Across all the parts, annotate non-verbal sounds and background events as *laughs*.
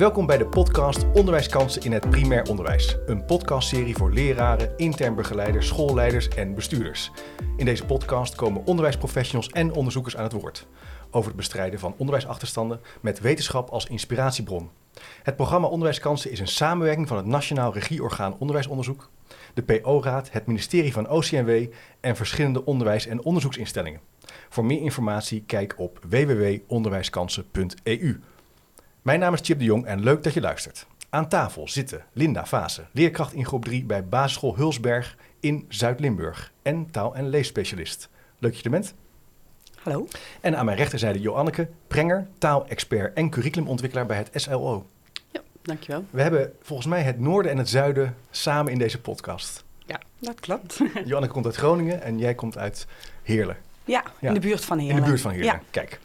Welkom bij de podcast Onderwijskansen in het primair onderwijs. Een podcastserie voor leraren, intern begeleiders, schoolleiders en bestuurders. In deze podcast komen onderwijsprofessionals en onderzoekers aan het woord. Over het bestrijden van onderwijsachterstanden met wetenschap als inspiratiebron. Het programma Onderwijskansen is een samenwerking van het Nationaal Regieorgaan Onderwijsonderzoek, de PO-raad, het ministerie van OCMW en verschillende onderwijs- en onderzoeksinstellingen. Voor meer informatie kijk op www.onderwijskansen.eu. Mijn naam is Chip de Jong en leuk dat je luistert. Aan tafel zitten Linda Vase, leerkracht in groep 3 bij basisschool Hulsberg in Zuid-Limburg en taal- en leesspecialist. Leuk dat je er bent. Hallo. En aan mijn rechterzijde Joanneke Prenger, taalexpert en curriculumontwikkelaar bij het SLO. Ja, dankjewel. We hebben volgens mij het noorden en het zuiden samen in deze podcast. Ja, dat klopt. Joanneke komt uit Groningen en jij komt uit Heerlen. Ja, Ja. in de buurt van Heerlen. In de buurt van Heerlen. Ja. Kijk.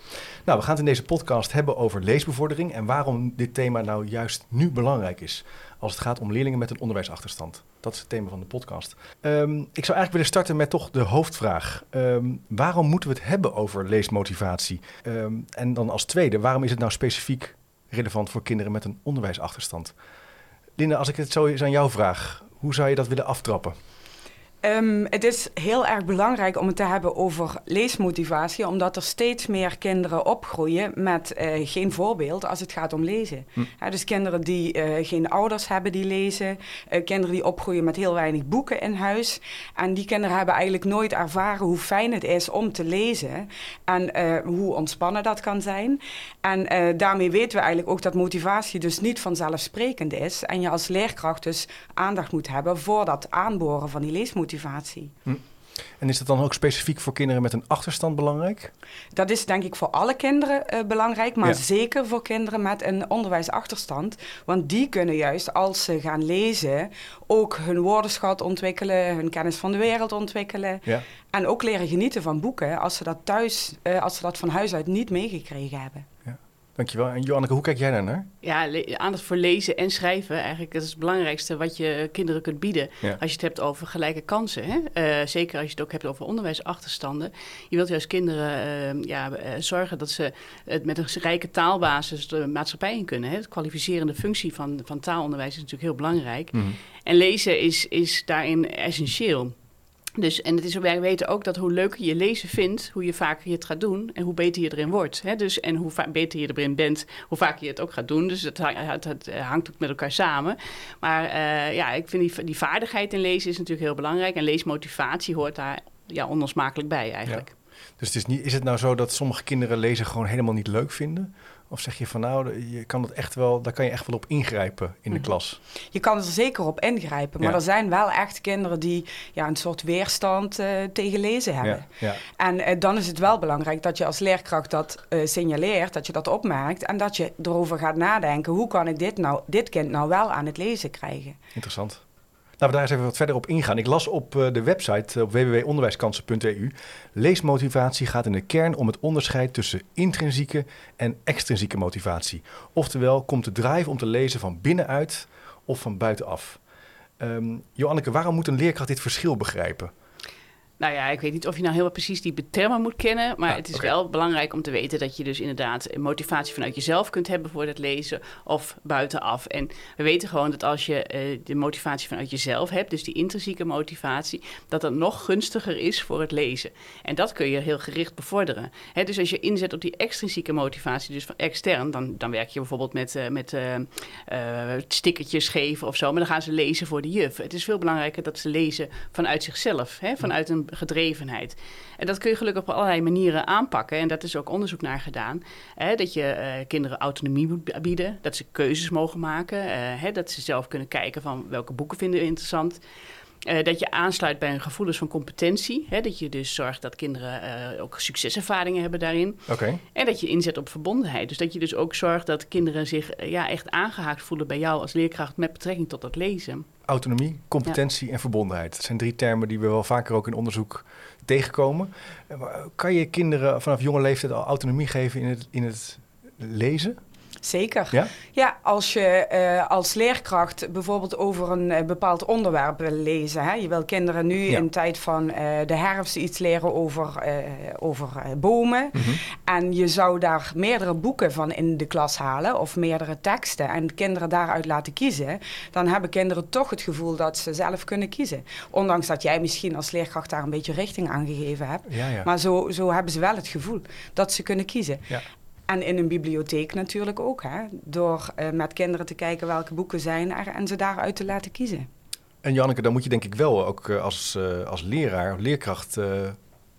Nou, we gaan het in deze podcast hebben over leesbevordering en waarom dit thema nou juist nu belangrijk is als het gaat om leerlingen met een onderwijsachterstand. Dat is het thema van de podcast. Ehm, ik zou eigenlijk willen starten met toch de hoofdvraag. Ehm, waarom moeten we het hebben over leesmotivatie? Ehm, en dan als tweede, waarom is het nou specifiek relevant voor kinderen met een onderwijsachterstand? Linda, als ik het zo eens aan jou vraag, hoe zou je dat willen aftrappen? Ehm, het is heel erg belangrijk om het te hebben over leesmotivatie, omdat er steeds meer kinderen opgroeien met eh, geen voorbeeld als het gaat om lezen. Hm. Ja, dus kinderen die eh, geen ouders hebben die lezen, eh, kinderen die opgroeien met heel weinig boeken in huis. En die kinderen hebben eigenlijk nooit ervaren hoe fijn het is om te lezen en hoe ontspannen dat kan zijn. En daarmee weten we eigenlijk ook dat motivatie dus niet vanzelfsprekend is. En je als leerkracht dus aandacht moet hebben voor dat aanboren van die leesmotivatie. En is dat dan ook specifiek voor kinderen met een achterstand belangrijk? Dat is denk ik voor alle kinderen eh, belangrijk, maar Ja. zeker voor kinderen met een onderwijsachterstand. Want die kunnen juist als ze gaan lezen ook hun woordenschat ontwikkelen, hun kennis van de wereld ontwikkelen. Ja. En ook leren genieten van boeken als ze dat thuis, eh, als ze dat van huis uit niet meegekregen hebben. Dankjewel. En Joanneke, hoe kijk jij daar naar? Ja, aandacht voor lezen en schrijven. Eigenlijk dat is het belangrijkste wat je kinderen kunt bieden. Ja. Als je het hebt over gelijke kansen. Hè? Eh, zeker als je het ook hebt over onderwijsachterstanden. Je wilt juist kinderen eh, ja, eh, zorgen dat ze het met een rijke taalbasis de maatschappij in kunnen. Hè? De kwalificerende functie van, van taalonderwijs is natuurlijk heel belangrijk. En lezen is, is daarin essentieel. Dus, en het is, wij weten ook dat hoe leuker je lezen vindt, hoe je vaker je het gaat doen en hoe beter je erin wordt. Hè? Dus, en hoe beter je erin bent, hoe vaker je het ook gaat doen. Dus het, eh, hangt ook met elkaar samen. Maar eh, ja, ik vind die, die vaardigheid in lezen is natuurlijk heel belangrijk. En leesmotivatie hoort daar ja, onlosmakelijk bij eigenlijk. Dus het is, niet, is het nou zo dat sommige kinderen lezen gewoon helemaal niet leuk vinden? Of zeg je van nou, je kan dat echt wel, daar kan je echt wel op ingrijpen in de Mhm. klas? Je kan er zeker op ingrijpen, maar Ja. er zijn wel echt kinderen die ja, een soort weerstand eh, tegen lezen hebben. Ja, ja. En eh, dan is het wel belangrijk dat je als leerkracht dat eh, signaleert, dat je dat opmerkt en dat je erover gaat nadenken: hoe kan ik dit, nou, dit kind nou wel aan het lezen krijgen? interessant. Laten we daar eens even wat verder op ingaan. Ik las op eh, de website op www.onderwijskansen.eu. Leesmotivatie gaat in de kern om het onderscheid tussen intrinsieke en extrinsieke motivatie. Oftewel, komt de drive om te lezen van binnenuit of van buitenaf? Ehm Joanneke, waarom moet een leerkracht dit verschil begrijpen? Nou ja, ik weet niet of je nou heel precies die termen moet kennen. Maar Ah, het is wel belangrijk om te weten dat je dus inderdaad motivatie vanuit jezelf kunt hebben voor het lezen of buitenaf. En we weten gewoon dat als je eh, de motivatie vanuit jezelf hebt, dus die intrinsieke motivatie, dat dat nog gunstiger is voor het lezen. En dat kun je heel gericht bevorderen. Hè, dus als je inzet op die extrinsieke motivatie, dus van extern, dan, dan werk je bijvoorbeeld met, eh, met eh, stickertjes geven of zo. Maar dan gaan ze lezen voor de juf. Het is veel belangrijker dat ze lezen vanuit zichzelf, hè, vanuit een gedrevenheid. En dat kun je gelukkig op allerlei manieren aanpakken. En dat is ook onderzoek naar gedaan. Hè, dat je eh, kinderen autonomie moet bieden, dat ze keuzes mogen maken, eh, hè, dat ze zelf kunnen kijken van welke boeken vinden we interessant. Eh, dat je aansluit bij hun gevoelens van competentie. Hè, dat je dus zorgt dat kinderen ook succeservaringen hebben daarin. En dat je inzet op verbondenheid. Dus dat je dus ook zorgt dat kinderen zich ja, echt aangehaakt voelen bij jou als leerkracht met betrekking tot dat lezen. Autonomie, competentie en verbondenheid. Dat zijn drie termen die we wel vaker ook in onderzoek tegenkomen. Eh, Kan je kinderen vanaf jonge leeftijd al autonomie geven in het, in het lezen? Zeker. Ja? Ja, als je eh, als leerkracht bijvoorbeeld over een eh, bepaald onderwerp wil lezen. Hè? Je wil kinderen nu Ja. in tijd van eh, de herfst iets leren over, over bomen. Mhm. En je zou daar meerdere boeken van in de klas halen of meerdere teksten en kinderen daaruit laten kiezen. Dan hebben kinderen toch het gevoel dat ze zelf kunnen kiezen. Ondanks dat jij misschien als leerkracht daar een beetje richting aan gegeven hebt. Ja, ja. Maar zo, zo hebben ze wel het gevoel dat ze kunnen kiezen. En in een bibliotheek natuurlijk ook, hè? door eh, met kinderen te kijken welke boeken zijn er en ze daaruit te laten kiezen. En Janneke, dan moet je denk ik wel ook eh, als, eh, als leraar, of leerkracht,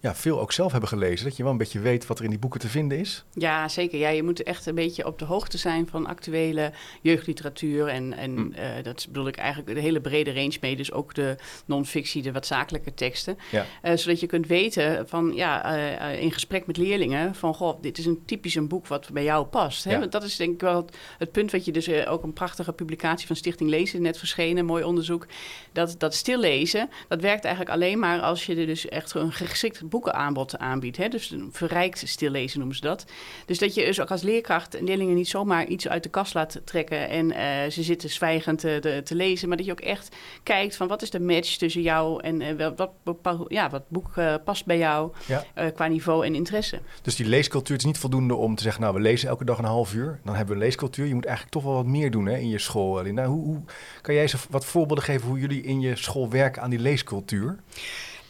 ja, veel ook zelf hebben gelezen. Dat je wel een beetje weet wat er in die boeken te vinden is. Ja, zeker. Ja, je moet echt een beetje op de hoogte zijn van actuele jeugdliteratuur. En, en Mm. eh, dat bedoel ik eigenlijk de hele brede range mee. Dus ook de non-fictie, de wat zakelijke teksten. Ja. Eh, zodat je kunt weten van, ja, eh, in gesprek met leerlingen... van, goh, dit is een typisch een boek wat bij jou past. Hè? Ja. Want dat is denk ik wel het, het punt wat je dus... ook een prachtige publicatie van Stichting Lezen net verschenen, mooi onderzoek. Dat, dat stillezen, dat werkt eigenlijk alleen maar als je er dus echt een geschikt boekenaanbod aanbiedt. Hè? Dus een verrijkt stillezen noemen ze dat. Dus dat je dus ook als leerkracht leerlingen niet zomaar iets uit de kast laat trekken en eh, ze zitten zwijgend te, te, te lezen, maar dat je ook echt kijkt van wat is de match tussen jou en eh, wel- wat, bepaal- ja, wat boek eh, past bij jou Ja. eh, qua niveau en interesse. Dus die leescultuur is niet voldoende om te zeggen, nou we lezen elke dag een half uur. Dan hebben we een leescultuur. Je moet eigenlijk toch wel wat meer doen hè, in je school. Linda, hoe, hoe, kan jij eens wat voorbeelden geven hoe jullie in je school werken aan die leescultuur?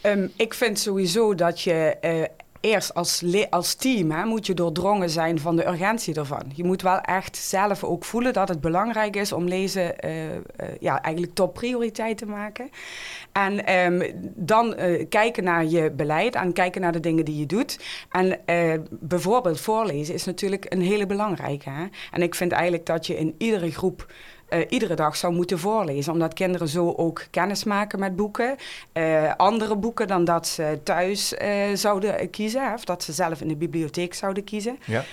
Ehm, ik vind sowieso dat je eh, eerst als, als team hè, moet je doordrongen zijn van de urgentie ervan. Je moet wel echt zelf ook voelen dat het belangrijk is om lezen eh, eh, ja, eigenlijk topprioriteit te maken. En ehm, dan kijken naar je beleid en kijken naar de dingen die je doet. En bijvoorbeeld voorlezen is natuurlijk een hele belangrijke. Hè? En ik vind eigenlijk dat je in iedere groep eh, iedere dag zou moeten voorlezen. Omdat kinderen zo ook kennis maken met boeken. Eh, andere boeken dan dat ze thuis eh, zouden kiezen. Of dat ze zelf in de bibliotheek zouden kiezen. Ja.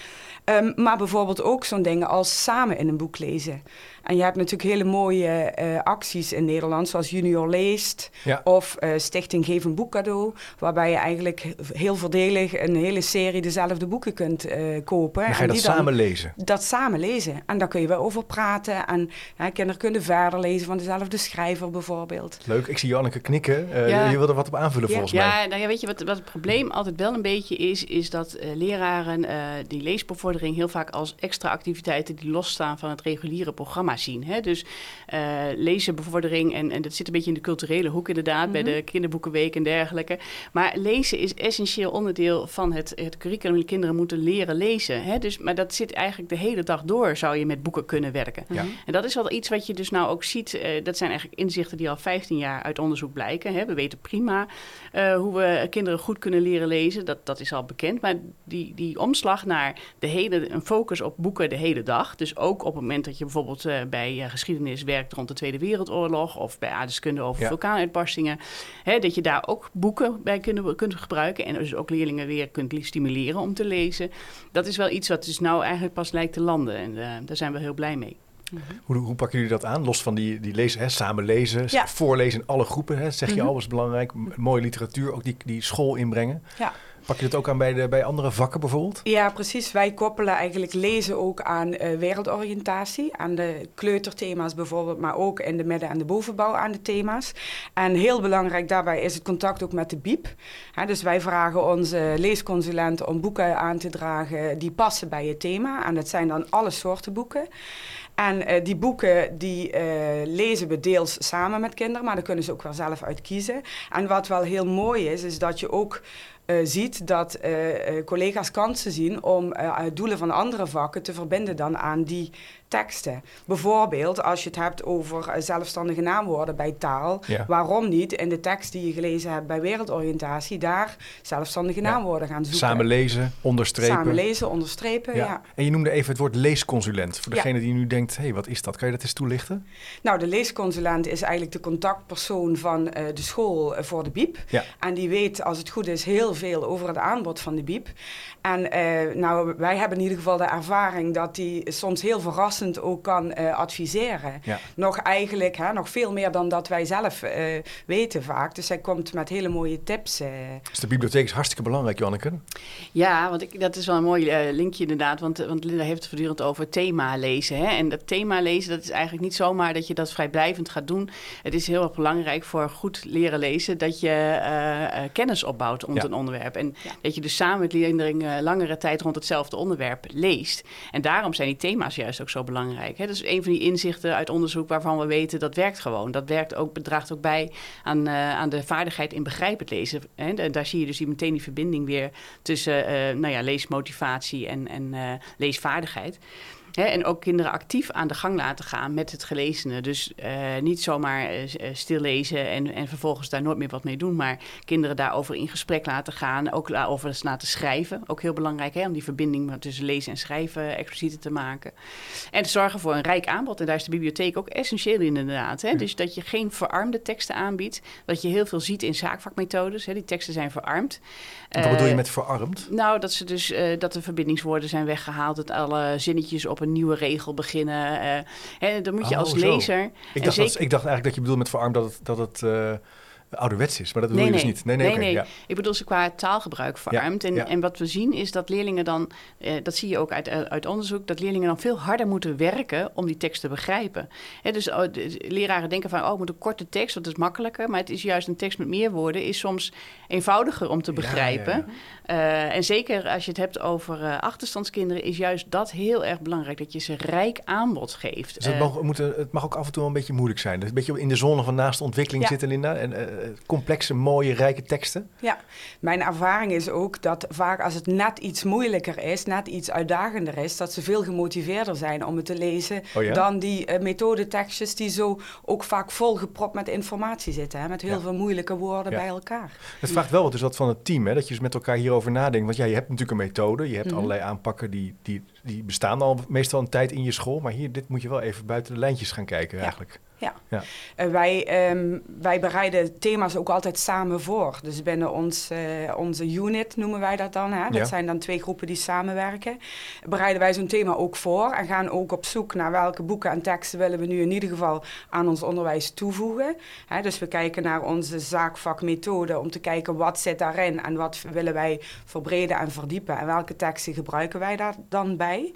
Ehm, maar bijvoorbeeld ook zo'n dingen als samen in een boek lezen. En je hebt natuurlijk hele mooie eh, acties in Nederland, zoals Junior Leest Ja. of eh, Stichting Geef een Boek cadeau. Waarbij je eigenlijk heel voordelig een hele serie dezelfde boeken kunt eh, kopen. Dan ga je En dat die dan- samen lezen. dat samen lezen. En daar kun je wel over praten. En hè, kinderen kunnen verder lezen van dezelfde schrijver bijvoorbeeld. Leuk, ik zie Janneke knikken. Eh, Ja. je, je wil er wat op aanvullen Ja. volgens mij. Ja, nou ja, weet je wat, wat het probleem altijd wel een beetje is, is dat eh, leraren eh, die leesbevordering heel vaak als extra activiteiten die losstaan van het reguliere programma zien. Hè? Dus eh lezenbevordering, en, en dat zit een beetje in de culturele hoek inderdaad, bij Mhm. de kinderboekenweek en dergelijke. Maar lezen is essentieel onderdeel van het, het curriculum. De kinderen moeten leren lezen. Hè? Dus, maar dat zit eigenlijk de hele dag door, zou je met boeken kunnen werken. En dat is wel iets wat je dus nou ook ziet. eh, dat zijn eigenlijk inzichten die al 15 jaar uit onderzoek blijken. Hè. We weten prima eh, hoe we kinderen goed kunnen leren lezen. Dat, dat is al bekend. Maar die, die omslag naar de hele, een focus op boeken de hele dag. Dus ook op het moment dat je bijvoorbeeld eh, bij eh, geschiedenis werkt rond de Tweede Wereldoorlog. Of bij aardeskunde over Ja. vulkaanuitbarstingen. Hè, dat je daar ook boeken bij kunt, kunt gebruiken. En dus ook leerlingen weer kunt stimuleren om te lezen. Dat is wel iets wat dus nou eigenlijk pas lijkt te landen. En daar zijn we heel blij mee. Hoe, hoe pakken jullie dat aan? Los van die, die lezen, hè, samen lezen, Ja. voorlezen in alle groepen. Hè, zeg je Mhm. al, is belangrijk. Mooie literatuur, ook die, die school inbrengen. Ja. Pak je dat ook aan bij, de, bij andere vakken bijvoorbeeld? Ja, precies. Wij koppelen eigenlijk lezen ook aan eh, wereldoriëntatie, aan de kleuterthema's bijvoorbeeld, maar ook in de midden- en de bovenbouw aan de thema's. En heel belangrijk daarbij is het contact ook met de BIEB. Dus wij vragen onze leesconsulenten om boeken aan te dragen die passen bij het thema. En dat zijn dan alle soorten boeken. En eh, die boeken die eh, lezen we deels samen met kinderen, maar daar kunnen ze ook wel zelf uit kiezen. En wat wel heel mooi is, is dat je ook eh, ziet dat collega's kansen zien om doelen van andere vakken te verbinden dan aan die teksten. Bijvoorbeeld als je het hebt over eh, zelfstandige naamwoorden bij taal. Ja. Waarom niet in de tekst die je gelezen hebt bij wereldoriëntatie daar zelfstandige naamwoorden gaan zoeken? Samen lezen, onderstrepen. Samen lezen, onderstrepen, ja. En je noemde even het woord leesconsulent. Voor degene die nu denkt, hé, hey, wat is dat? Kan je dat eens toelichten? Nou, de leesconsulent is eigenlijk de contactpersoon van eh, de school eh, voor de BIEB. En die weet, als het goed is, heel veel over het aanbod van de BIEB. En nou, wij hebben in ieder geval de ervaring dat die soms heel verrassend passend ook kan adviseren. Nog eigenlijk, hè, nog veel meer dan dat wij zelf weten vaak. Dus zij komt met hele mooie tips. Dus de bibliotheek is hartstikke belangrijk, Janneke. Ja, want ik, dat is wel een mooi linkje inderdaad. Want, want Linda heeft het voortdurend over thema lezen. Hè? En dat thema lezen, dat is eigenlijk niet zomaar dat je dat vrijblijvend gaat doen. Het is heel erg belangrijk voor goed leren lezen dat je uh, kennis opbouwt rond een onderwerp. En dat je dus samen met leerlingen langere tijd rond hetzelfde onderwerp leest. En daarom zijn die thema's juist ook zo belangrijk. Hè? Dat is een van die inzichten uit onderzoek waarvan we weten dat werkt gewoon. Dat werkt ook, bedraagt ook bij aan, uh, aan de vaardigheid in begrijpend lezen. Hè? En daar zie je dus die, meteen die verbinding weer tussen nou ja, leesmotivatie en, en leesvaardigheid en ook kinderen actief aan de gang laten gaan met het gelezene. Dus uh, niet zomaar uh, stil lezen en, en vervolgens daar nooit meer wat mee doen. Maar kinderen daarover in gesprek laten gaan. Ook over eens laten schrijven. Ook heel belangrijk hè, om die verbinding tussen lezen en schrijven explicieter te maken. En te zorgen voor een rijk aanbod. En daar is de bibliotheek ook essentieel in inderdaad. Hè? Dus dat je geen verarmde teksten aanbiedt. Dat je heel veel ziet in zaakvakmethodes. Hè? Die teksten zijn verarmd. Wat bedoel je met verarmd? Nou, dat, ze dus, dat de verbindingswoorden zijn weggehaald. Dat alle zinnetjes op een nieuwe regel beginnen. Uh, hè, dan moet je oh, als lezer. Ik dacht, dat, ik dacht eigenlijk dat je bedoelt met verarmd dat het, dat het uh, ouderwets is, maar dat bedoel je dus niet. Nee, nee, nee. nee. Ik bedoel ze qua taalgebruik verarmd. en, en wat we zien is dat leerlingen dan, uh, dat zie je ook uit, uit onderzoek, dat leerlingen dan veel harder moeten werken om die tekst te begrijpen. Dus oh, de, leraren denken van, oh, ik moet een korte tekst, dat is makkelijker. Maar het is juist een tekst met meer woorden, is soms eenvoudiger om te begrijpen. Uh, en zeker als je het hebt over achterstandskinderen, is juist dat heel erg belangrijk. Dat je ze rijk aanbod geeft. Dus het, mag, moet, het mag ook af en toe een beetje moeilijk zijn. Dus een beetje in de zone van naast de ontwikkeling zitten, Linda. En complexe, mooie, rijke teksten. Ja, mijn ervaring is ook dat vaak als het net iets moeilijker is, net iets uitdagender is, dat ze veel gemotiveerder zijn om het te lezen oh dan die uh, methodetekstjes die zo ook vaak volgepropt met informatie zitten. Hè, met heel veel moeilijke woorden bij elkaar. Het vraagt wel wat dus wat van het team, hè, dat je dus met elkaar hierover nadenkt. Want ja, je hebt natuurlijk een methode, je hebt mhm. allerlei aanpakken die, die, die bestaan al meestal een tijd in je school. Maar hier, dit moet je wel even buiten de lijntjes gaan kijken eigenlijk. Ja, ja. Uh, wij, um, wij bereiden thema's ook altijd samen voor. Dus binnen ons, uh, onze unit noemen wij dat dan. Hè? Dat zijn dan twee groepen die samenwerken. Bereiden wij zo'n thema ook voor en gaan ook op zoek naar welke boeken en teksten willen we nu in ieder geval aan ons onderwijs toevoegen. Hè? Dus we kijken naar onze zaakvakmethode om te kijken wat zit daarin en wat willen wij verbreden en verdiepen en welke teksten gebruiken wij daar dan bij.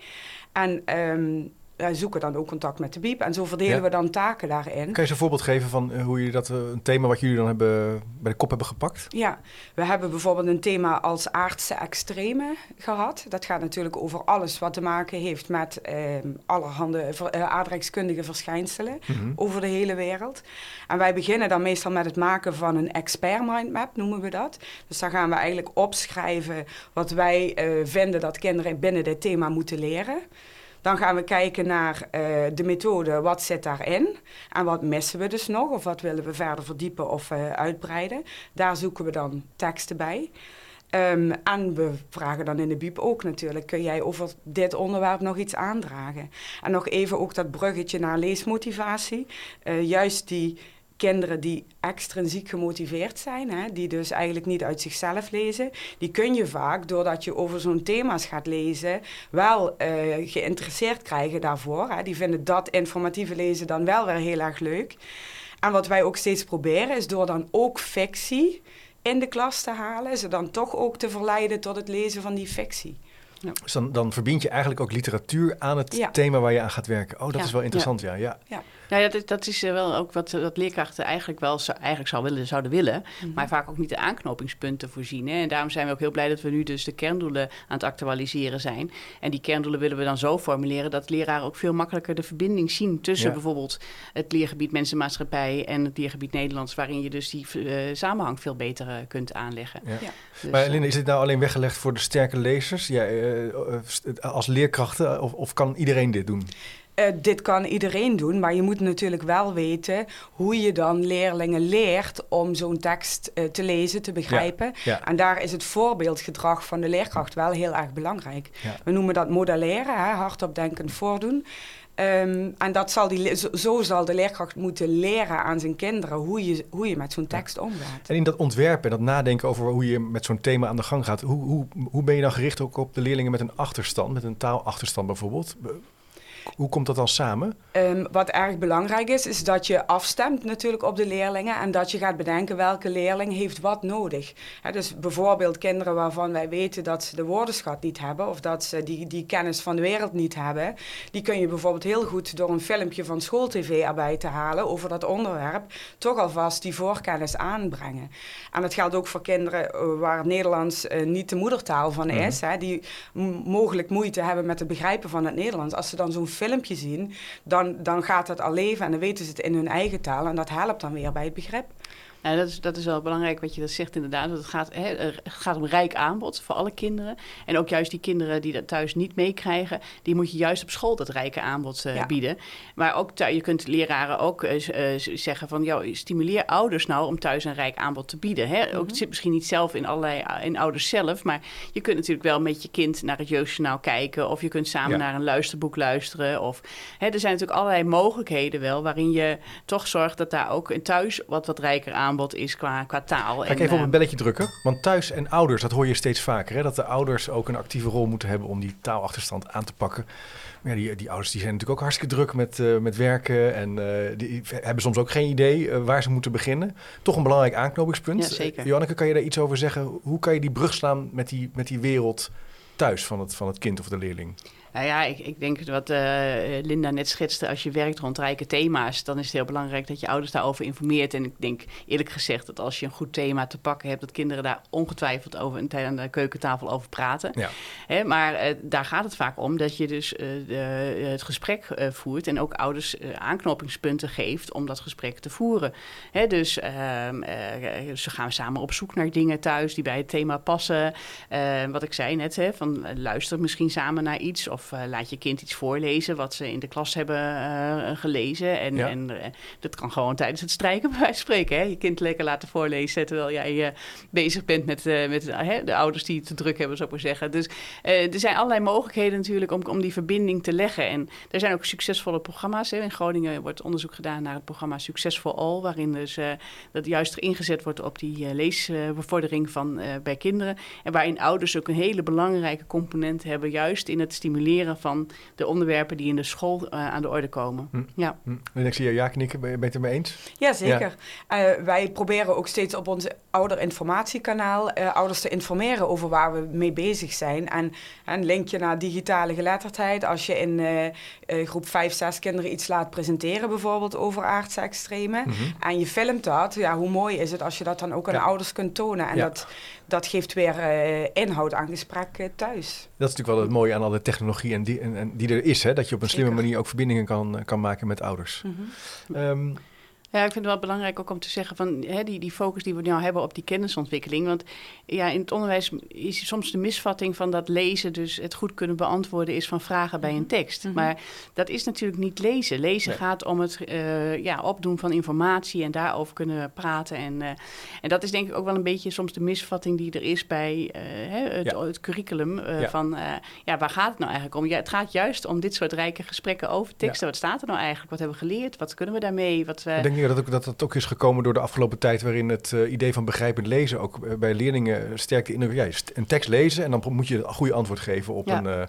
En um, wij zoeken dan ook contact met de biep. En zo verdelen we dan taken daarin. Kan je eens een voorbeeld geven van eh, hoe je dat, eh, een thema wat jullie dan hebben, bij de kop hebben gepakt? Ja, we hebben bijvoorbeeld een thema als aardse extreme gehad. Dat gaat natuurlijk over alles wat te maken heeft met eh, allerhande aardrijkskundige verschijnselen mhm. over de hele wereld. En wij beginnen dan meestal met het maken van een expert mindmap, noemen we dat. Dus daar gaan we eigenlijk opschrijven wat wij uh, vinden dat kinderen binnen dit thema moeten leren. Dan gaan we kijken naar uh, de methode, wat zit daarin en wat missen we dus nog of wat willen we verder verdiepen of uh, uitbreiden. Daar zoeken we dan teksten bij. Um, en we vragen dan in de biep ook natuurlijk, kun jij over dit onderwerp nog iets aandragen? En nog even ook dat bruggetje naar leesmotivatie. Uh, juist die kinderen die extrinsiek gemotiveerd zijn, hè, die dus eigenlijk niet uit zichzelf lezen, die kun je vaak, doordat je over zo'n thema's gaat lezen, wel uh, geïnteresseerd krijgen daarvoor. Hè. Die vinden dat informatieve lezen dan wel weer heel erg leuk. En wat wij ook steeds proberen, is door dan ook fictie in de klas te halen, ze dan toch ook te verleiden tot het lezen van die fictie. Ja. Dus dan, dan verbind je eigenlijk ook literatuur aan het thema waar je aan gaat werken. Oh, dat is wel interessant, ja. ja. Ja. Nou ja, dat, dat is eh, wel ook wat, wat leerkrachten eigenlijk wel eigenlijk zou willen, zouden willen. Mhm. Maar vaak ook niet de aanknopingspunten voorzien. Hè. En daarom zijn we ook heel blij dat we nu dus de kerndoelen aan het actualiseren zijn. En die kerndoelen willen we dan zo formuleren dat leraren ook veel makkelijker de verbinding zien tussen bijvoorbeeld het leergebied mensenmaatschappij en het leergebied Nederlands, waarin je dus die uh, samenhang veel beter uh, kunt aanleggen. Ja. Dus, maar Linda, is dit nou alleen weggelegd voor de sterke lezers? Ja, als leerkrachten of, of kan iedereen dit doen? Uh, dit kan iedereen doen, maar je moet natuurlijk wel weten hoe je dan leerlingen leert om zo'n tekst uh, te lezen, te begrijpen. Ja, En daar is het voorbeeldgedrag van de leerkracht wel heel erg belangrijk. Ja. We noemen dat modelleren, hè, hardop denkend voordoen. Um, en dat zal die, zo, zo, zal de leerkracht moeten leren aan zijn kinderen hoe je, hoe je met zo'n tekst omgaat. En in dat ontwerpen en dat nadenken over hoe je met zo'n thema aan de gang gaat, hoe, hoe, hoe ben je dan gericht ook op de leerlingen met een achterstand, met een taalachterstand bijvoorbeeld? Hoe komt dat dan samen? Um, wat erg belangrijk is, is dat je afstemt natuurlijk op de leerlingen en dat je gaat bedenken welke leerling heeft wat nodig. He, dus bijvoorbeeld kinderen waarvan wij weten dat ze de woordenschat niet hebben of dat ze die, die kennis van de wereld niet hebben, die kun je bijvoorbeeld heel goed door een filmpje van schooltv erbij te halen over dat onderwerp, toch alvast die voorkennis aanbrengen. En dat geldt ook voor kinderen uh, waar Nederlands uh, niet de moedertaal van is, mm die mogelijk moeite hebben met het begrijpen van het Nederlands. Als ze dan zo'n filmpje zien, dan, dan gaat het al leven en dan weten ze het in hun eigen taal en dat helpt dan weer bij het begrip. Ja, dat, is, dat is wel belangrijk wat je dat zegt inderdaad. Want het gaat, hè, het gaat om rijk aanbod voor alle kinderen. En ook juist die kinderen die dat thuis niet meekrijgen... die moet je juist op school dat rijke aanbod uh, bieden. Maar ook je kunt leraren ook uh, zeggen van... Joh, stimuleer ouders nou om thuis een rijk aanbod te bieden. Hè? Ook, het zit misschien niet zelf in allerlei in ouders zelf... maar je kunt natuurlijk wel met je kind naar het jeugdjournaal kijken... of je kunt samen naar een luisterboek luisteren. Of, hè, er zijn natuurlijk allerlei mogelijkheden wel... waarin je toch zorgt dat daar ook in thuis wat, wat rijker aanbod aanbod is qua, qua taal. Ga ik even op een eh, belletje drukken? Want thuis en ouders, dat hoor je steeds vaker. Hè? Dat de ouders ook een actieve rol moeten hebben om die taalachterstand aan te pakken. Maar ja, die, die ouders die zijn natuurlijk ook hartstikke druk met, uh, met werken. En uh, die hebben soms ook geen idee uh, waar ze moeten beginnen. Toch een belangrijk aanknopingspunt. Ja, zeker. Janneke, kan je daar iets over zeggen? Hoe kan je die brug slaan met die, met die wereld thuis van het, van het kind of de leerling? Nou ja, ik, ik denk wat uh, Linda net schetste. Als je werkt rond rijke thema's, dan is het heel belangrijk dat je ouders daarover informeert. En ik denk eerlijk gezegd dat als je een goed thema te pakken hebt, dat kinderen daar ongetwijfeld over aan de keukentafel over praten. Ja. Hè, maar uh, daar gaat het vaak om dat je dus uh, de, het gesprek voert en ook ouders aanknopingspunten geeft om dat gesprek te voeren. Hè, dus ehm, ze gaan samen op zoek naar dingen thuis die bij het thema passen. wat ik zei net, hè, van luister misschien samen naar iets of uh, laat je kind iets voorlezen wat ze in de klas hebben uh, gelezen. En, en uh, dat kan gewoon tijdens het strijken *laughs* bij wijze van spreken. Hè? Je kind lekker laten voorlezen terwijl jij bezig bent met, met de ouders die het te druk hebben, zou ik maar zeggen. Dus er zijn allerlei mogelijkheden natuurlijk om, om die verbinding te leggen. En er zijn ook succesvolle programma's. Hè? In Groningen wordt onderzoek gedaan naar het programma Succesvol All, waarin dus dat juist ingezet wordt op die leesbevordering van bij kinderen. En waarin ouders ook een hele belangrijke component hebben, juist in het stimuleren van de onderwerpen die in de school uh, aan de orde komen. Hm. Ja. Hm. En ik zie je ja knikken, ben je het ermee eens? Ja, zeker. Ja. Uh, wij proberen ook steeds op ons ouderinformatiekanaal uh, ouders te informeren over waar we mee bezig zijn. En een linkje naar digitale geletterdheid. Als je in groep 5, 6 kinderen iets laat presenteren, bijvoorbeeld over aardse extremen, mm -hmm. en je filmt dat, ja, hoe mooi is het als je dat dan ook aan ja. ouders kunt tonen. En ja. dat, dat geeft weer inhoud aan gesprek thuis. Dat is natuurlijk wel het mooie aan alle technologie en die, en, en die er is. Hè? Dat je op een slimme manier ook verbindingen kan, kan maken met ouders. Mm -hmm. um, ja, ik vind het wel belangrijk ook om te zeggen van hè, die, die focus die we nu hebben op die kennisontwikkeling. Want ja, in het onderwijs is soms de misvatting van dat lezen, dus het goed kunnen beantwoorden, is van vragen bij een mhm. tekst. Mm -hmm. Maar dat is natuurlijk niet lezen. Lezen nee. gaat om het uh, ja, opdoen van informatie en daarover kunnen praten. En, uh, en dat is denk ik ook wel een beetje soms de misvatting die er is bij uh, het, ja. het, curriculum. Ja. Van ja, waar gaat het nou eigenlijk om? Ja, het gaat juist om dit soort rijke gesprekken over teksten. Wat staat er nou eigenlijk? Wat hebben we geleerd? Wat kunnen we daarmee? Wat, denk dat, ook, dat dat ook is gekomen door de afgelopen tijd, waarin het uh, idee van begrijpend lezen ook uh, bij leerlingen sterk de indruk. Ja, een tekst lezen en dan moet je een goede antwoord geven op ja. een, uh,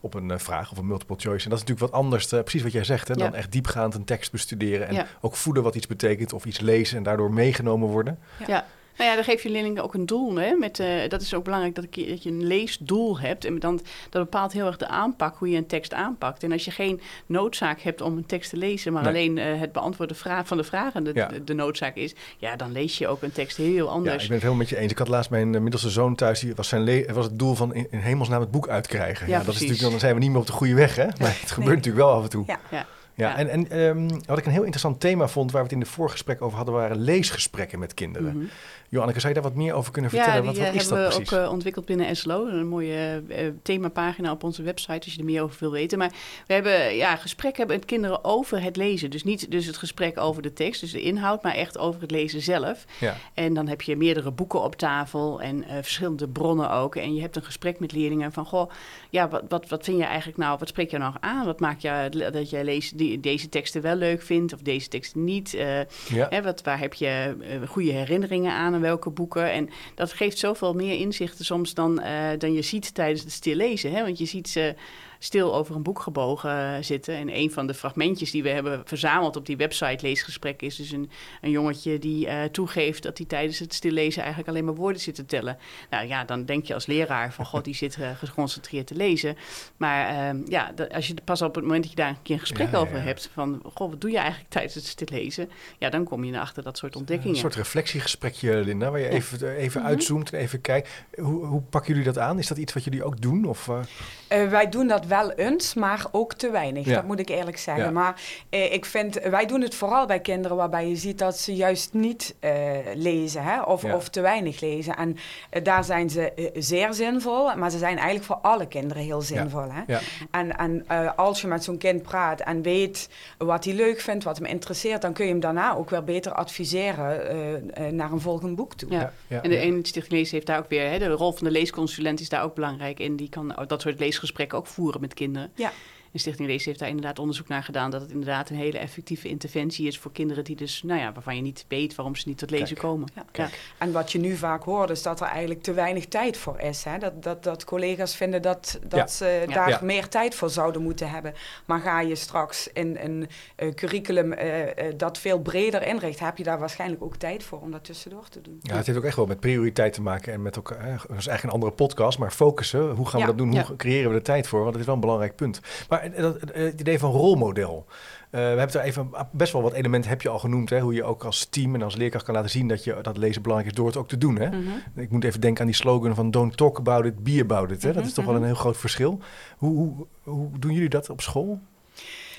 op een vraag of een multiple choice. En dat is natuurlijk wat anders, precies wat jij zegt, hè, dan ja. echt diepgaand een tekst bestuderen en ook voeden wat iets betekent of iets lezen en daardoor meegenomen worden. ja. Nou ja, dan geef je leerlingen ook een doel. Hè? Met, uh, dat is ook belangrijk dat, ik, dat je een leesdoel hebt. En dan, dat bepaalt heel erg de aanpak, hoe je een tekst aanpakt. En als je geen noodzaak hebt om een tekst te lezen, maar nee. alleen uh, het beantwoorden vraag, van de vragen de, ja. de, de, noodzaak is, ja, dan lees je ook een tekst heel anders. Ja, ik ben het helemaal met je eens. Ik had laatst mijn uh, middelste zoon thuis, die was, zijn was het doel van in, in hemelsnaam het boek uitkrijgen. Ja, ja dat is natuurlijk, dan zijn we niet meer op de goede weg, hè? Maar het gebeurt nee. natuurlijk wel af en toe. Ja. Ja. Ja, en, en um, wat ik een heel interessant thema vond, waar we het in de voorgesprek over hadden, waren leesgesprekken met kinderen. Mm -hmm. Joanneke, zou je daar wat meer over kunnen vertellen? Ja, die wat, wat uh, is dat hebben precies? we ook uh, ontwikkeld binnen SLO. Een mooie uh, themapagina op onze website, als je er meer over wil weten. Maar we hebben ja, gesprekken met kinderen over het lezen. Dus niet dus het gesprek over de tekst, dus de inhoud, maar echt over het lezen zelf. Ja. En dan heb je meerdere boeken op tafel en verschillende bronnen ook. En je hebt een gesprek met leerlingen van, goh, ja, wat, wat, wat vind je eigenlijk nou, wat spreek je nou aan? Wat maakt je dat jij leest die, deze teksten wel leuk vindt of deze teksten niet? ja. hè, wat, waar heb je goede herinneringen aan en welke boeken? En dat geeft zoveel meer inzichten soms dan, uh, dan je ziet tijdens het stil lezen. Hè? Want je ziet ze stil over een boek gebogen zitten. En een van de fragmentjes die we hebben verzameld op die website Leesgesprek is dus een, een jongetje die toegeeft dat hij tijdens het stillezen eigenlijk alleen maar woorden zit te tellen. Nou ja, dan denk je als leraar van god, die zit geconcentreerd te lezen. Maar ehm, ja, als je pas op het moment dat je daar een keer een gesprek over hebt van goh, wat doe je eigenlijk tijdens het stillezen? Ja, dan kom je achter dat soort ontdekkingen. Een soort reflectiegesprekje, Linda, waar je even, even mhm. uitzoomt en even kijkt. Hoe, hoe pakken jullie dat aan? Is dat iets wat jullie ook doen? Of, uh, wij doen dat wel eens, maar ook te weinig. Dat moet ik eerlijk zeggen. Maar uh, ik vind, wij doen het vooral bij kinderen waarbij je ziet dat ze juist niet uh, lezen hè? Of, of te weinig lezen. En daar zijn ze zeer zinvol, maar ze zijn eigenlijk voor alle kinderen heel zinvol. Hè? En, en als je met zo'n kind praat en weet wat hij leuk vindt, wat hem interesseert, dan kun je hem daarna ook weer beter adviseren naar een volgend boek toe. Ja. En de ene Stichting Lees heeft daar ook weer, hè, de rol van de leesconsulent is daar ook belangrijk in. Die kan dat soort leesgesprekken ook voeren met kinderen. Ja. En Stichting Lees heeft daar inderdaad onderzoek naar gedaan dat het inderdaad een hele effectieve interventie is voor kinderen die dus, nou ja, waarvan je niet weet waarom ze niet tot lezen komen. Ja. En wat je nu vaak hoort is dat er eigenlijk te weinig tijd voor is. Hè? Dat, dat, dat collega's vinden dat, dat ze daar meer tijd voor zouden moeten hebben. Maar ga je straks in een uh, curriculum uh, uh, dat veel breder inricht, heb je daar waarschijnlijk ook tijd voor om dat tussendoor te doen. Ja, het heeft ook echt wel met prioriteit te maken en met elkaar. Dat is eigenlijk een andere podcast, maar focussen. Hoe gaan we dat doen? Hoe creëren we de tijd voor? Want dat is wel een belangrijk punt. Maar het idee van rolmodel. Uh, we hebben er even best wel wat elementen heb je al genoemd. Hè? Hoe je ook als team en als leerkracht kan laten zien dat je dat lezen belangrijk is door het ook te doen. Hè? Mhm. Ik moet even denken aan die slogan van don't talk about it, be about it. Hè? Dat is toch wel een mhm. heel groot verschil. Hoe, hoe, hoe doen jullie dat op school?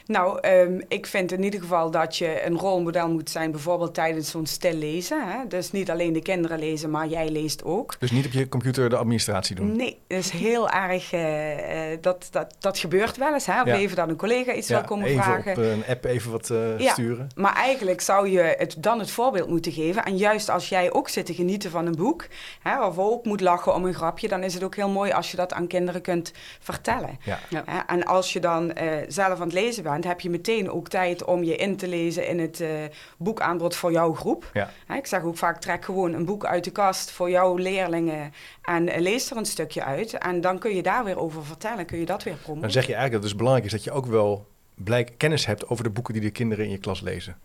Nou, um, ik vind in ieder geval dat je een rolmodel moet zijn, bijvoorbeeld tijdens zo'n stil lezen. Hè? Dus niet alleen de kinderen lezen, maar jij leest ook. Dus niet op je computer de administratie doen? Nee, dat is heel erg. Uh, dat, dat, dat gebeurt wel eens. Hè? Of even dat een collega iets ja, wil komen even vragen. Op een app even wat uh, ja, sturen. Maar eigenlijk zou je het dan het voorbeeld moeten geven. En juist als jij ook zit te genieten van een boek, hè, of ook moet lachen om een grapje, dan is het ook heel mooi als je dat aan kinderen kunt vertellen. Ja. En als je dan uh, zelf aan het lezen bent heb je meteen ook tijd om je in te lezen in het uh, boekaanbod voor jouw groep. Ja. ik zeg ook vaak, trek gewoon een boek uit de kast voor jouw leerlingen en uh, lees er een stukje uit. En dan kun je daar weer over vertellen, kun je dat weer promoten. Dan zeg je eigenlijk dat het dus belangrijk is dat je ook wel blijk kennis hebt over de boeken die de kinderen in je klas lezen.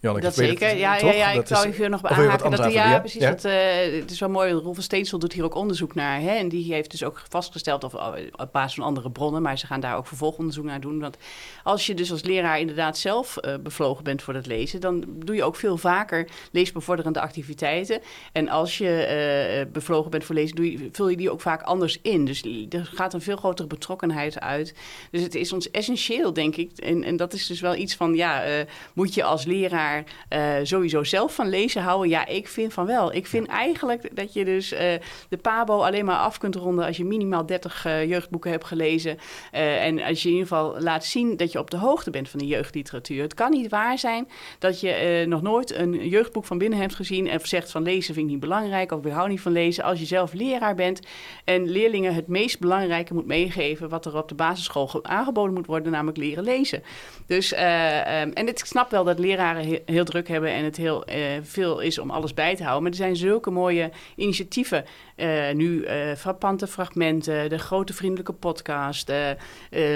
Janneke, dat zeker. ja, ja, ja, ik zou even nog aanhaken. Dat, ja, precies. Dat, uh, het is wel mooi. Rolf van Steensel doet hier ook onderzoek naar. Hè, en die heeft dus ook vastgesteld, of oh, op basis van andere bronnen, maar ze gaan daar ook vervolgonderzoek naar doen. Want als je dus als leraar inderdaad zelf uh, bevlogen bent voor het lezen, dan doe je ook veel vaker leesbevorderende activiteiten. En als je uh, bevlogen bent voor lezen, doe je, vul je die ook vaak anders in. Dus er gaat een veel grotere betrokkenheid uit. Dus het is ons essentieel, denk ik. En, en dat is dus wel iets van, ja, moet je als leraar uh, sowieso zelf van lezen houden? Ja, ik vind van wel. Ik vind eigenlijk dat je dus uh, de PABO alleen maar af kunt ronden als je minimaal 30 uh, eh, jeugdboeken hebt gelezen. en als je in ieder geval laat zien dat je op de hoogte bent van de jeugdliteratuur. Het kan niet waar zijn dat je nog nooit een jeugdboek van binnen hebt gezien en zegt van lezen vind ik niet belangrijk of we houden niet van lezen. Als je zelf leraar bent en leerlingen het meest belangrijke moet meegeven wat er op de basisschool aangeboden moet worden, namelijk leren lezen. Dus, um, en ik snap wel dat leraren heel, druk hebben en het heel uh, veel is om alles bij te houden. Maar er zijn zulke mooie initiatieven. Uh, nu frappante fragmenten, de grote vriendelijke podcast,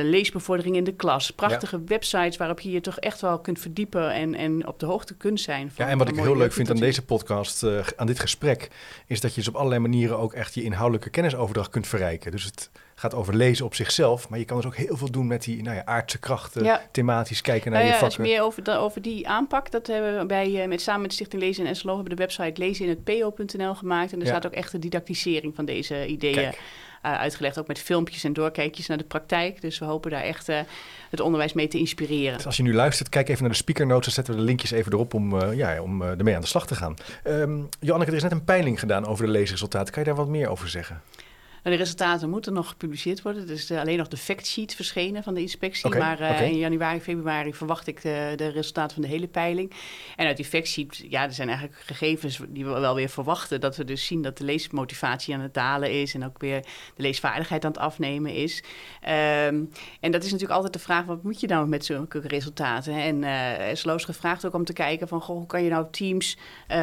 leesbevordering in de klas. Prachtige websites waarop je je toch echt wel kunt verdiepen en, en op de hoogte kunt zijn. Van, ja, en wat ik heel leuk vind aan deze podcast, aan dit gesprek, is dat je dus op allerlei manieren ook echt je inhoudelijke kennisoverdracht kunt verrijken. Dus het gaat over lezen op zichzelf. Maar je kan dus ook heel veel doen met die nou ja, aardse krachten, thematisch kijken naar nou je vakken. Ja, meer over, over die aanpak. Dat hebben we bij, uh, met, samen met de Stichting Lezen en SLO hebben de website lezen in het po.nl gemaakt. En er staat ook echt de didactisering van deze ideeën uh, uitgelegd. Ook met filmpjes en doorkijkjes naar de praktijk. Dus we hopen daar echt uh, het onderwijs mee te inspireren. Dus als je nu luistert, kijk even naar de speaker notes. Dan zetten we de linkjes even erop om, uh, ja, om ermee aan de slag te gaan. Um, Joanneke, er is net een peiling gedaan over de leesresultaten. Kan je daar wat meer over zeggen? De resultaten moeten nog gepubliceerd worden. Dus uh, alleen nog de factsheet verschenen van de inspectie. maar uh, in januari, februari verwacht ik de, de, resultaten van de hele peiling. En uit die factsheet, ja, er zijn eigenlijk gegevens die we wel weer verwachten. Dat we dus zien dat de leesmotivatie aan het dalen is. En ook weer de leesvaardigheid aan het afnemen is. Um, en dat is natuurlijk altijd de vraag, wat moet je nou met zulke resultaten? En uh, is Loos gevraagd ook om te kijken van, goh, hoe kan je nou teams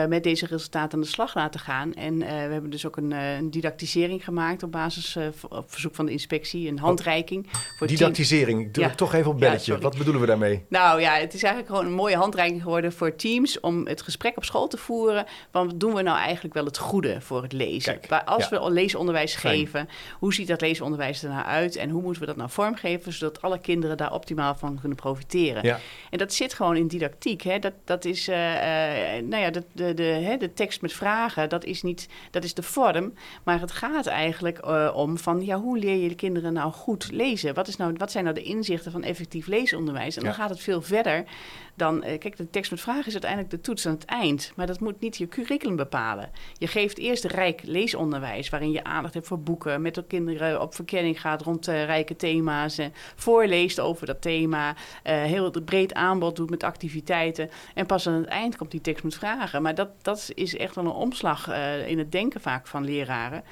met deze resultaten aan de slag laten gaan? En we hebben dus ook een, een didactisering gemaakt op basis uh, op verzoek van de inspectie, een handreiking. Voor Didactisering, ik toch even op belletje. Wat bedoelen we daarmee? Nou ja, het is eigenlijk gewoon een mooie handreiking geworden voor teams om het gesprek op school te voeren. Want doen we nou eigenlijk wel het goede voor het lezen? Kijk, als we leesonderwijs geven, hoe ziet dat leesonderwijs er nou uit en hoe moeten we dat nou vormgeven zodat alle kinderen daar optimaal van kunnen profiteren? En dat zit gewoon in didactiek. Hè? Dat, dat is, uh, nou ja, de, de, de, hè, de tekst met vragen, dat is niet, dat is de vorm. Maar het gaat eigenlijk uh, om van, ja, hoe leer je de kinderen nou goed lezen? Wat, is nou, wat zijn nou de inzichten van effectief leesonderwijs? En dan gaat het veel verder dan, uh, kijk, de tekst met vragen is uiteindelijk de toets aan het eind. Maar dat moet niet je curriculum bepalen. Je geeft eerst rijk leesonderwijs, waarin je aandacht hebt voor boeken, met de kinderen op verkenning gaat rond uh, rijke thema's, en voorleest over dat thema, heel breed aanbod doet met activiteiten. En pas aan het eind komt die tekst met vragen. Maar dat, dat is echt wel een omslag in het denken vaak van leraren.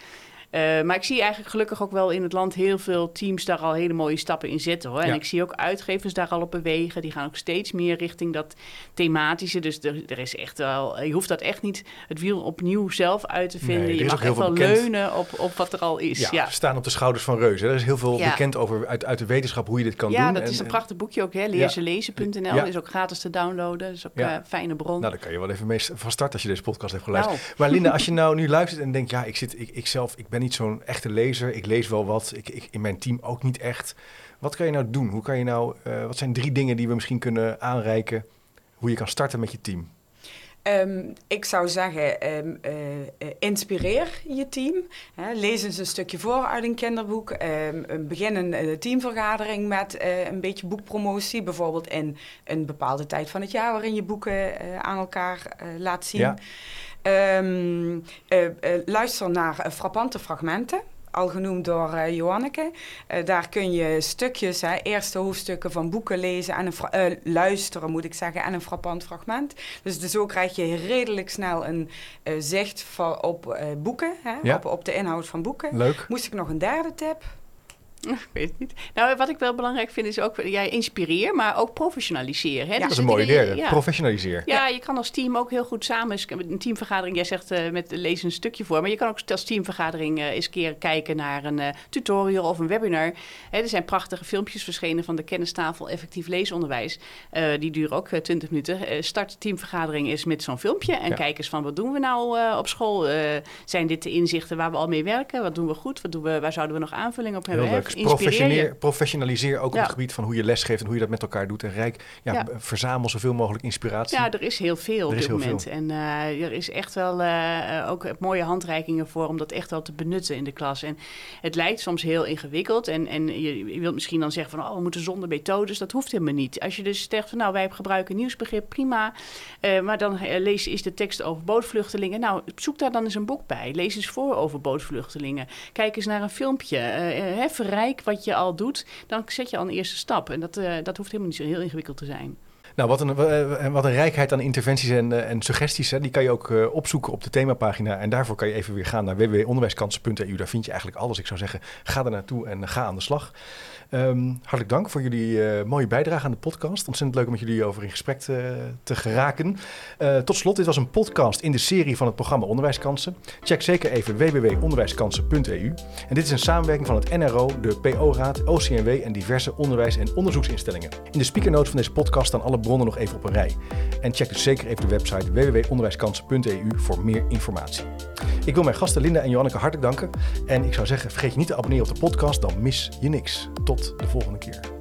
Uh, maar ik zie eigenlijk gelukkig ook wel in het land heel veel teams daar al hele mooie stappen in zetten. Hoor. En ik zie ook uitgevers daar al op bewegen. Die gaan ook steeds meer richting dat thematische. Dus er, er is echt wel, je hoeft dat echt niet het wiel opnieuw zelf uit te vinden. je mag echt wel leunen op, op wat er al is. Ja, ja. staan op de schouders van reuzen. Er is heel veel bekend over uit, uit de wetenschap hoe je dit kan doen. Ja, dat is een prachtig boekje ook. Leerzelezen.nl is ook gratis te downloaden. Dat is ook een uh, fijne bron. Nou, dan kan je wel even mee van start als je deze podcast hebt geluisterd. Nou. Maar Linda, als je *laughs* nou nu luistert en denkt, ja, ik zit, ik, ik zelf, ik ben niet zo'n echte lezer. Ik lees wel wat. Ik, ik, in mijn team ook niet echt. Wat kan je nou doen? Hoe kan je nou, uh, wat zijn drie dingen die we misschien kunnen aanreiken? Hoe je kan starten met je team? Um, ik zou zeggen, um, uh, inspireer je team. Hè, lees eens een stukje voor uit een kinderboek. Um, begin een teamvergadering met uh, een beetje boekpromotie. Bijvoorbeeld in een bepaalde tijd van het jaar waarin je boeken aan elkaar laat zien. Ja. Um, uh, uh, luister naar frappante fragmenten al genoemd door uh, Johanneke. Uh, daar kun je stukjes, hè, eerste hoofdstukken van boeken lezen en een uh, luisteren, moet ik zeggen, en een frappant fragment. Dus, dus zo krijg je redelijk snel een zicht van, op boeken, hè, ja. op, op de inhoud van boeken. Leuk. Moest ik nog een derde tip? *laughs* Ik weet het niet. Nou, wat ik wel belangrijk vind is ook, jij inspireer, maar ook professionaliseer. Hè? Ja, dat is een mooie derde. Ja. Professionaliseer. Ja, je kan als team ook heel goed samen, een teamvergadering, jij zegt uh, met lezen een stukje voor, maar je kan ook als teamvergadering uh, eens een keer kijken naar een uh, tutorial of een webinar. Hè, er zijn prachtige filmpjes verschenen van de kennistafel effectief leesonderwijs. die duren ook 20 minuten. start de teamvergadering eens met zo'n filmpje en ja. kijk eens van wat doen we nou op school? zijn dit de inzichten waar we al mee werken? Wat doen we goed? Wat doen we, waar zouden we nog aanvulling op hebben? Professionaliseer, ook op het gebied van hoe je lesgeeft en hoe je dat met elkaar doet. En rijk, ja, verzamel zoveel mogelijk inspiratie. Ja, er is heel veel op dit moment. Veel. En uh, er is echt wel uh, ook mooie handreikingen voor om dat echt wel te benutten in de klas. En het lijkt soms heel ingewikkeld. En, en je, je wilt misschien dan zeggen van, oh, we moeten zonder methodes. Dat hoeft helemaal niet. Als je dus zegt van, nou, wij gebruiken nieuwsbegrip, prima. Uh, maar dan lees is de tekst over bootvluchtelingen. Nou, zoek daar dan eens een boek bij. Lees eens voor over bootvluchtelingen. Kijk eens naar een filmpje. Uh, wat je al doet, dan zet je al een eerste stap. En dat, uh, dat hoeft helemaal niet zo heel ingewikkeld te zijn. Nou, wat een, eh, wat een rijkheid aan interventies en, eh, en suggesties. Hè. Die kan je ook uh, opzoeken op de themapagina. En daarvoor kan je even weer gaan naar www.onderwijskansen.eu. Daar vind je eigenlijk alles. Ik zou zeggen, ga er naartoe en ga aan de slag. Um, hartelijk dank voor jullie mooie bijdrage aan de podcast. Ontzettend leuk om met jullie over in gesprek te, te geraken. Tot slot, dit was een podcast in de serie van het programma Onderwijskansen. Check zeker even www.onderwijskansen.eu. En dit is een samenwerking van het NRO, de PO-raad, OCMW en diverse onderwijs- en onderzoeksinstellingen. In de speakernotes van deze podcast staan alle bronnen nog even op een rij. En check dus zeker even de website www.onderwijskansen.eu voor meer informatie. Ik wil mijn gasten Linda en Joanneke hartelijk danken. En ik zou zeggen, vergeet je niet te abonneren op de podcast, dan mis je niks. Tot de volgende keer.